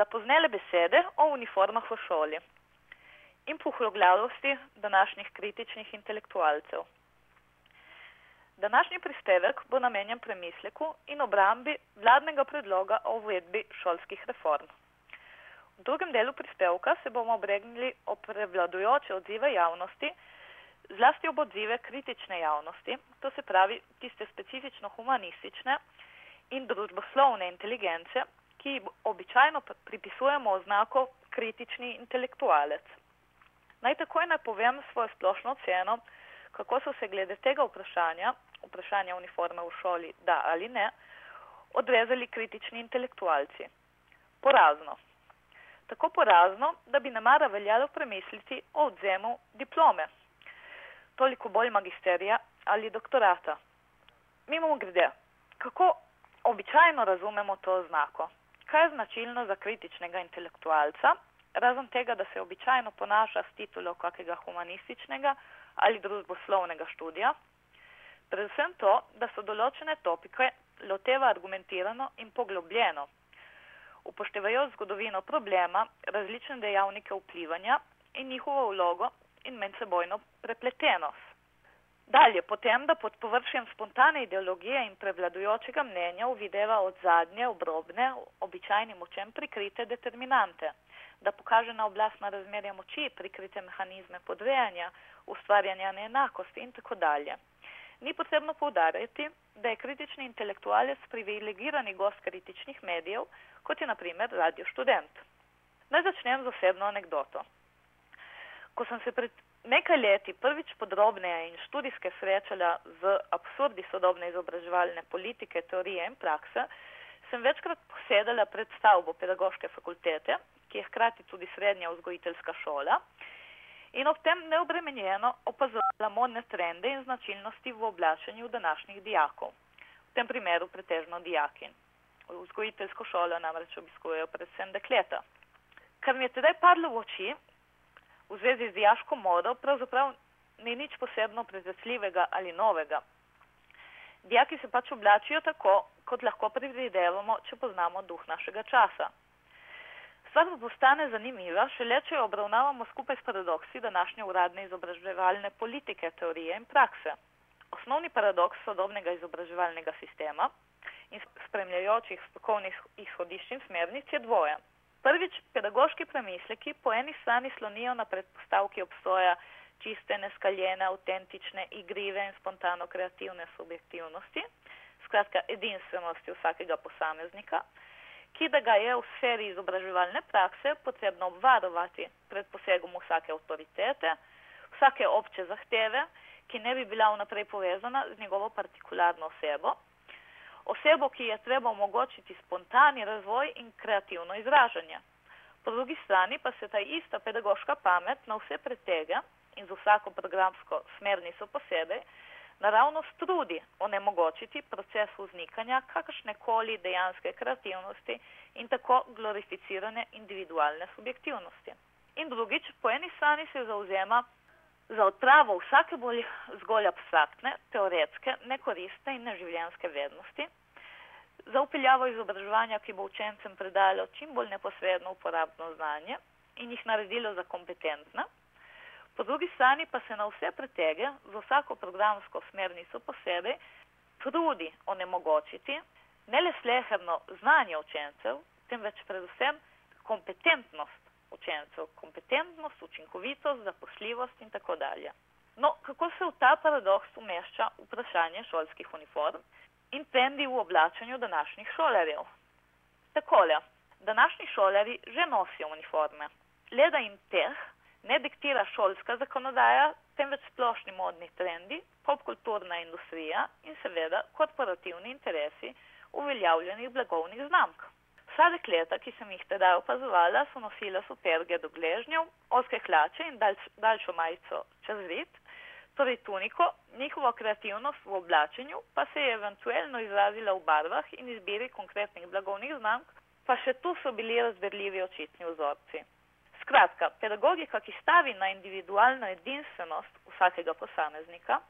zapoznele besede o uniformah v šoli in puhloglavosti današnjih kritičnih intelektualcev. Današnji prispevek bo namenjen premisleku in obrambi vladnega predloga o uvedbi šolskih reform. V drugem delu prispevka se bomo obregnili o prevladujoče odzive javnosti, zlasti ob odzive kritične javnosti, to se pravi tiste specifično humanistične in družboslovne inteligence, ki običajno pripisujemo oznako kritični intelektualec. Naj takoj napovem svojo splošno oceno, kako so se glede tega vprašanja, vprašanja uniforme v šoli, da ali ne, odrezali kritični intelektualci. Porazno. Tako porazno, da bi namara veljalo premisliti o odzemu diplome, toliko bolj magisterija ali doktorata. Mimo grede, kako običajno razumemo to znako? Kaj je značilno za kritičnega intelektualca, razen tega, da se običajno ponaša s titulo kakega humanističnega ali družboslovnega študija? Predvsem to, da so določene topike loteva argumentirano in poglobljeno, upoštevajo zgodovino problema, različne dejavnike vplivanja in njihovo vlogo in medsebojno prepletenost. Dalje, potem, da pod površjem spontane ideologije in prevladujočega mnenja uvideva od zadnje, obrobne, običajnim močem prikrite determinante, da pokaže na oblast na razmerja moči, prikrite mehanizme podrejanja, ustvarjanja neenakosti in tako dalje. Ni potrebno poudarjati, da je kritični intelektualec privilegirani gost kritičnih medijev, kot je naprimer Radio Študent. Naj začnem z osebno anegdoto. Ko sem se pred nekaj leti prvič podrobneje in študijske srečala z absurdi sodobne izobraževalne politike, teorije in prakse, sem večkrat posedala pred stavbo pedagoške fakultete, ki je hkrati tudi srednja vzgojiteljska šola, in ob tem neobremenjeno opazovala modne trende in značilnosti v oblačenju današnjih dijakov, v tem primeru pretežno dijakin. Vzgojiteljsko šolo namreč obiskujejo predvsem dekleta. Kar mi je tedaj padlo v oči, v zvezi z dijaško modo pravzaprav ni nič posebno prezesljivega ali novega. Dijaki se pač oblačijo tako, kot lahko predvidevamo, če poznamo duh našega časa. Stvar pa postane zanimiva, šele če jo obravnavamo skupaj s paradoksi današnje uradne izobraževalne politike, teorije in prakse. Osnovni paradoks sodobnega izobraževalnega sistema in spremljajočih strokovnih izhodišč in smernic je dvoje. Prvič, pedagoški premisleki po eni strani slonijo na predpostavki obstoja čiste, neskaljene, avtentične, igrive in spontano kreativne subjektivnosti, skratka edinstvenosti vsakega posameznika, ki da ga je v sferi izobraževalne prakse potrebno obvarovati pred posegom vsake avtoritete, vsake obče zahteve, ki ne bi bila vnaprej povezana z njegovo partikularno osebo, osebo, ki je treba omogočiti spontani razvoj in kreativno izražanje. Po drugi strani pa se ta ista pedagoška pamet na vse pretege in z vsako programsko smernico posebej naravno strudi onemogočiti proces vznikanja kakršne koli dejanske kreativnosti in tako glorificirane individualne subjektivnosti. In drugič, po eni strani se zauzema za odpravo vsake bolj zgolj abstraktne, teoretske, nekoristne in neživljenske vednosti, za upeljavo izobraževanja, ki bo učencem predalo čim bolj neposredno uporabno znanje in jih naredilo za kompetentna, po drugi strani pa se na vse pretege z vsako programsko smernico posebej trudi onemogočiti ne le sleherno znanje učencev, temveč predvsem kompetentnost učencev, kompetentnost, učinkovitost, zaposljivost in tako dalje. No, kako se v ta paradoks umešča vprašanje šolskih uniform in trendi v oblačenju današnjih šolarjev? Takole, današnji šolari že nosijo uniforme, le da jim teh ne diktira šolska zakonodaja, temveč splošni modni trendi, popkulturna industrija in seveda korporativni interesi uveljavljenih blagovnih znamk. Vsa dekleta, ki sem jih tedaj opazovala, so nosila superge do gležnjev, oske hlače in daljš, daljšo majico čez rit, torej tuniko, njihova kreativnost v oblačenju pa se je eventualno izrazila v barvah in izbiri konkretnih blagovnih znamk, pa še tu so bili razberljivi očitni vzorci. Skratka, pedagogika, ki stavi na individualno edinstvenost vsakega posameznika,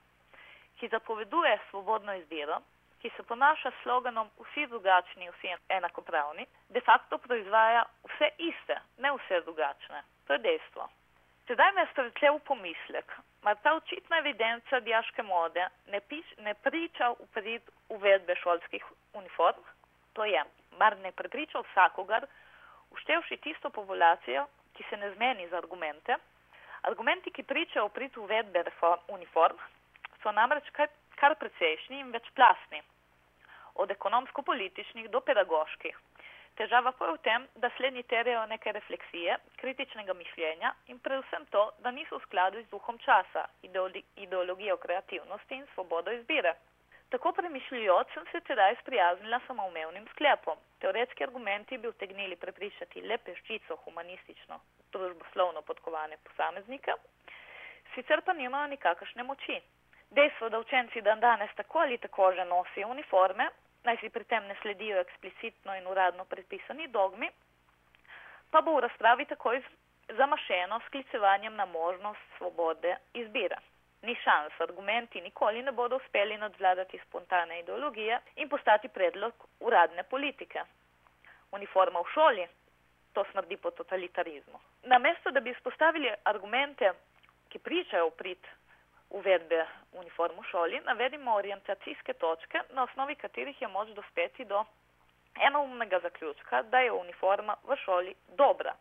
ki zapoveduje svobodno izbiro, ki se ponaša s sloganom vsi drugačni, vsi enakopravni, de facto proizvaja vse iste, ne vse drugačne. To je dejstvo. Sedaj me strče v pomislek, mar ta očitna evidenca diaške mode ne, piš, ne priča v prid uvedbe šolskih uniform? To je, mar ne prepriča vsakogar, uštevši tisto populacijo, ki se ne zmeni z argumente. Argumenti, ki pričajo v prid uvedbe reform, uniform, so namreč kar, kar precejšnji in večplastni, od ekonomsko-političnih do pedagoških. Težava pa je v tem, da slednji terjajo neke refleksije, kritičnega mišljenja in predvsem to, da niso v skladu z duhom časa, ideologijo kreativnosti in svobodo izbire. Tako premišljujoč sem se tedaj sprijaznila samoumevnim sklepom. Teoretski argumenti bi utegnili prepričati le peščico humanistično, družboslovno podkovane posameznike, sicer pa nimajo nikakršne moči. Dejstvo, da učenci dan danes tako ali tako že nosijo uniforme, naj si pri tem ne sledijo eksplicitno in uradno predpisani dogmi, pa bo v razpravi takoj zamašeno s klicevanjem na možnost svobode izbire. Ni šans, argumenti nikoli ne bodo uspeli nadvladati spontane ideologije in postati predlog uradne politike. Uniforma v šoli, to smrdi po totalitarizmu. Namesto, da bi izpostavili argumente, ki pričajo prid uvedbe uniform v šoli, navedimo orientacijske točke, na osnovi katerih je moč dospeti do enoumnega zaključka, da je uniforma v šoli dobra.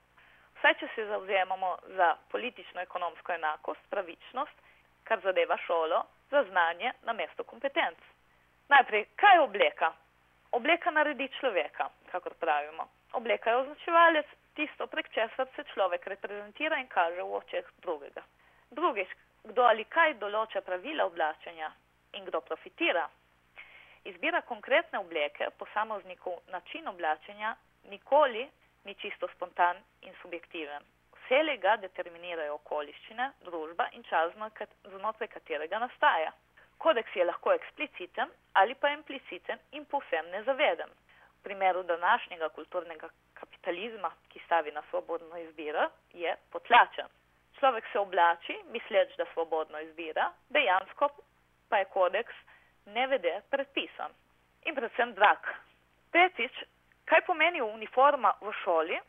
Vsaj, če se zauzemamo za politično-ekonomsko enakost, pravičnost, kar zadeva šolo, za znanje na mesto kompetenc. Najprej, kaj je obleka? Obleka naredi človeka, kakor pravimo. Obleka je označevalec, tisto, prek česar se človek reprezentira in kaže v očeh drugega. Drugič, kdo ali kaj določa pravila oblačenja in kdo profitira. Izbira konkretne obleke posameznikov način oblačenja nikoli ni čisto spontan in subjektiven. Vse ga determinirajo okoliščine, družba in čas, znotraj katerega nastaja. Kodeks je lahko ekspliciten ali pa impliciten in povsem nezaveden. V primeru današnjega kulturnega kapitalizma, ki stavi na svobodno izbiro, je potlačen človek se oblači, misleč, da svobodno izbira, dejansko pa je kodeks nevede predpisan in predvsem drag. Petič, kaj pomeni uniforma v šoli,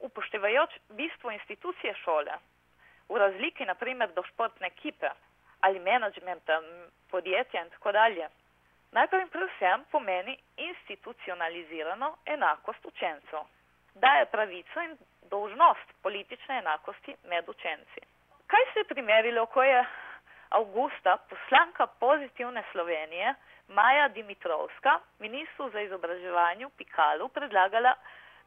upoštevajoč bistvo institucije šole, v razliki naprimer do športne ekipe ali menedžmenta podjetja in tako dalje. Najprej in predvsem pomeni institucionalizirano enakost učencev. Daje pravico in dolžnost politične enakosti med učenci. Kaj se je primerilo, ko je avgusta poslanka pozitivne Slovenije Maja Dimitrovska ministru za izobraževanje Pikalu predlagala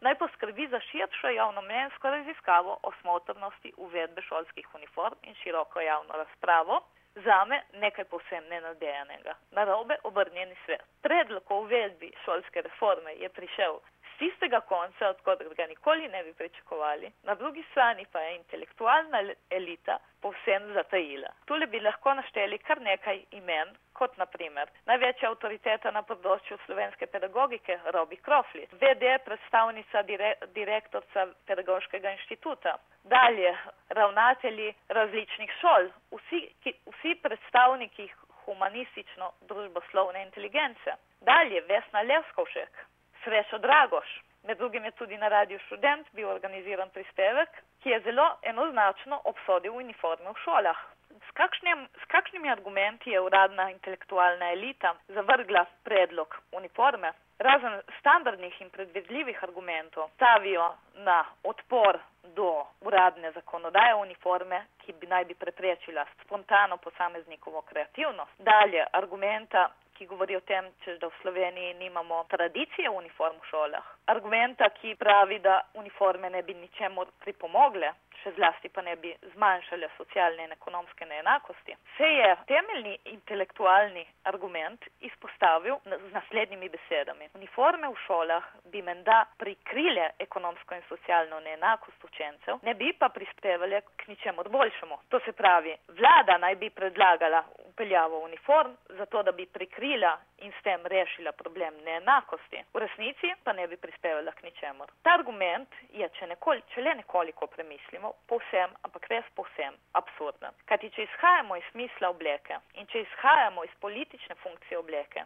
naj poskrbi za širšo javnomnenjsko raziskavo o smotrnosti uvedbe šolskih uniform in široko javno razpravo, zame nekaj povsem nenadejanega. Narobe obrnjeni svet. Predlog o uvedbi šolske reforme je prišel tistega konca, odkot ga nikoli ne bi pričakovali, na drugi strani pa je intelektualna elita povsem zatajila. Tule bi lahko našteli kar nekaj imen, kot naprimer največja avtoriteta na področju slovenske pedagogike Robi Krofli, VD predstavnica dire, direktorca pedagoškega inštituta, dalje ravnatelji različnih šol, vsi, ki, vsi predstavniki humanistično-družboslovne inteligence, dalje Vesna Levskovšek, Srečo Dragoš. Med drugim je tudi na radiju študent bil organiziran prispevek, ki je zelo enoznačno obsodil uniforme v šolah. S, kakšnim, s kakšnimi argumenti je uradna intelektualna elita zavrgla predlog uniforme? Razen standardnih in predvidljivih argumentov stavijo na odpor do uradne zakonodaje uniforme, ki bi naj bi preprečila spontano posameznikovo kreativnost. Dalje argumenta ki govori o tem, če da v Sloveniji nimamo tradicije uniform v šolah. Argumenta, ki pravi, da uniforme ne bi ničemu pripomogle, še zlasti pa ne bi zmanjšale socialne in ekonomske neenakosti. Se je temeljni intelektualni argument izpostavil z naslednjimi besedami. Uniforme v šolah bi menda prikrile ekonomsko in socialno neenakost učencev, ne bi pa prispevali k ničemu boljšemu. To se pravi, vlada naj bi predlagala upeljavo uniform, zato da bi prikrila in s tem rešila problem neenakosti. V resnici pa ne bi prispevala k ničemur. Ta argument je, če, nekoli, če le nekoliko premislimo, povsem, ampak res povsem absurden. Kajti, če izhajamo iz smisla obleke in če izhajamo iz politične funkcije obleke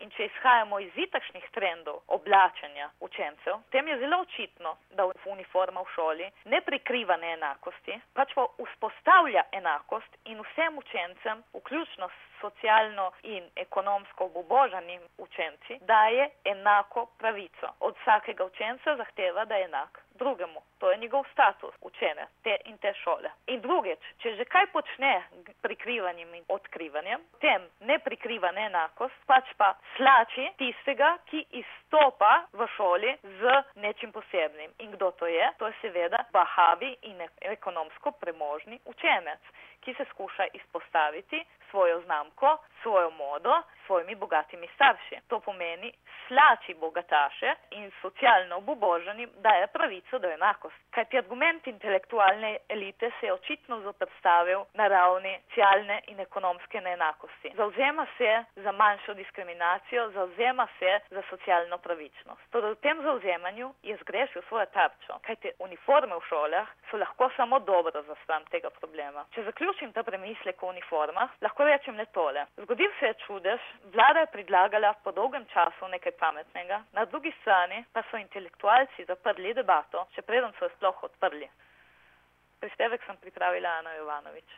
In če izhajamo iz itakšnih trendov oblačenja učencev, tem je zelo očitno, da uniforma v šoli ne prikriva neenakosti, pač pa vzpostavlja enakost in vsem učencem, vključno s socialno in ekonomsko obobožanim učenci, daje enako pravico. Od vsakega učenca zahteva, da je enak drugemu. To je njegov status učene te in te šole. In drugič, če že kaj počne prikrivanjem in odkrivanjem, tem ne prikriva neenakost, pač pa slači tistega, ki izstopa v šoli z nečim posebnim. In kdo to je? To je seveda bahavi in ekonomsko premožni učenec, ki se skuša izpostaviti svojo znamko, svojo modo, svojimi bogatimi starši. To pomeni slači bogataše in socialno obubožanim daje pravico do enakosti. Kajti argument intelektualne elite se je očitno zoprstavil na ravni socialne in ekonomske neenakosti. Zauzema se za manjšo diskriminacijo, zauzema se za socialno pravičnost. Torej v tem zauzemanju je zgrešil svojo tarčo. Kajti uniforme v šolah so lahko samo dobro za stran tega problema. Če zaključim ta premislek o uniformah, lahko rečem le tole. Zgodil se je čudež, vlada je predlagala po dolgem času nekaj pametnega, na drugi strani pa so intelektualci zaprli debato, še preden so jo sploh odprli. Prispevek sem pripravila Ana Jovanovič.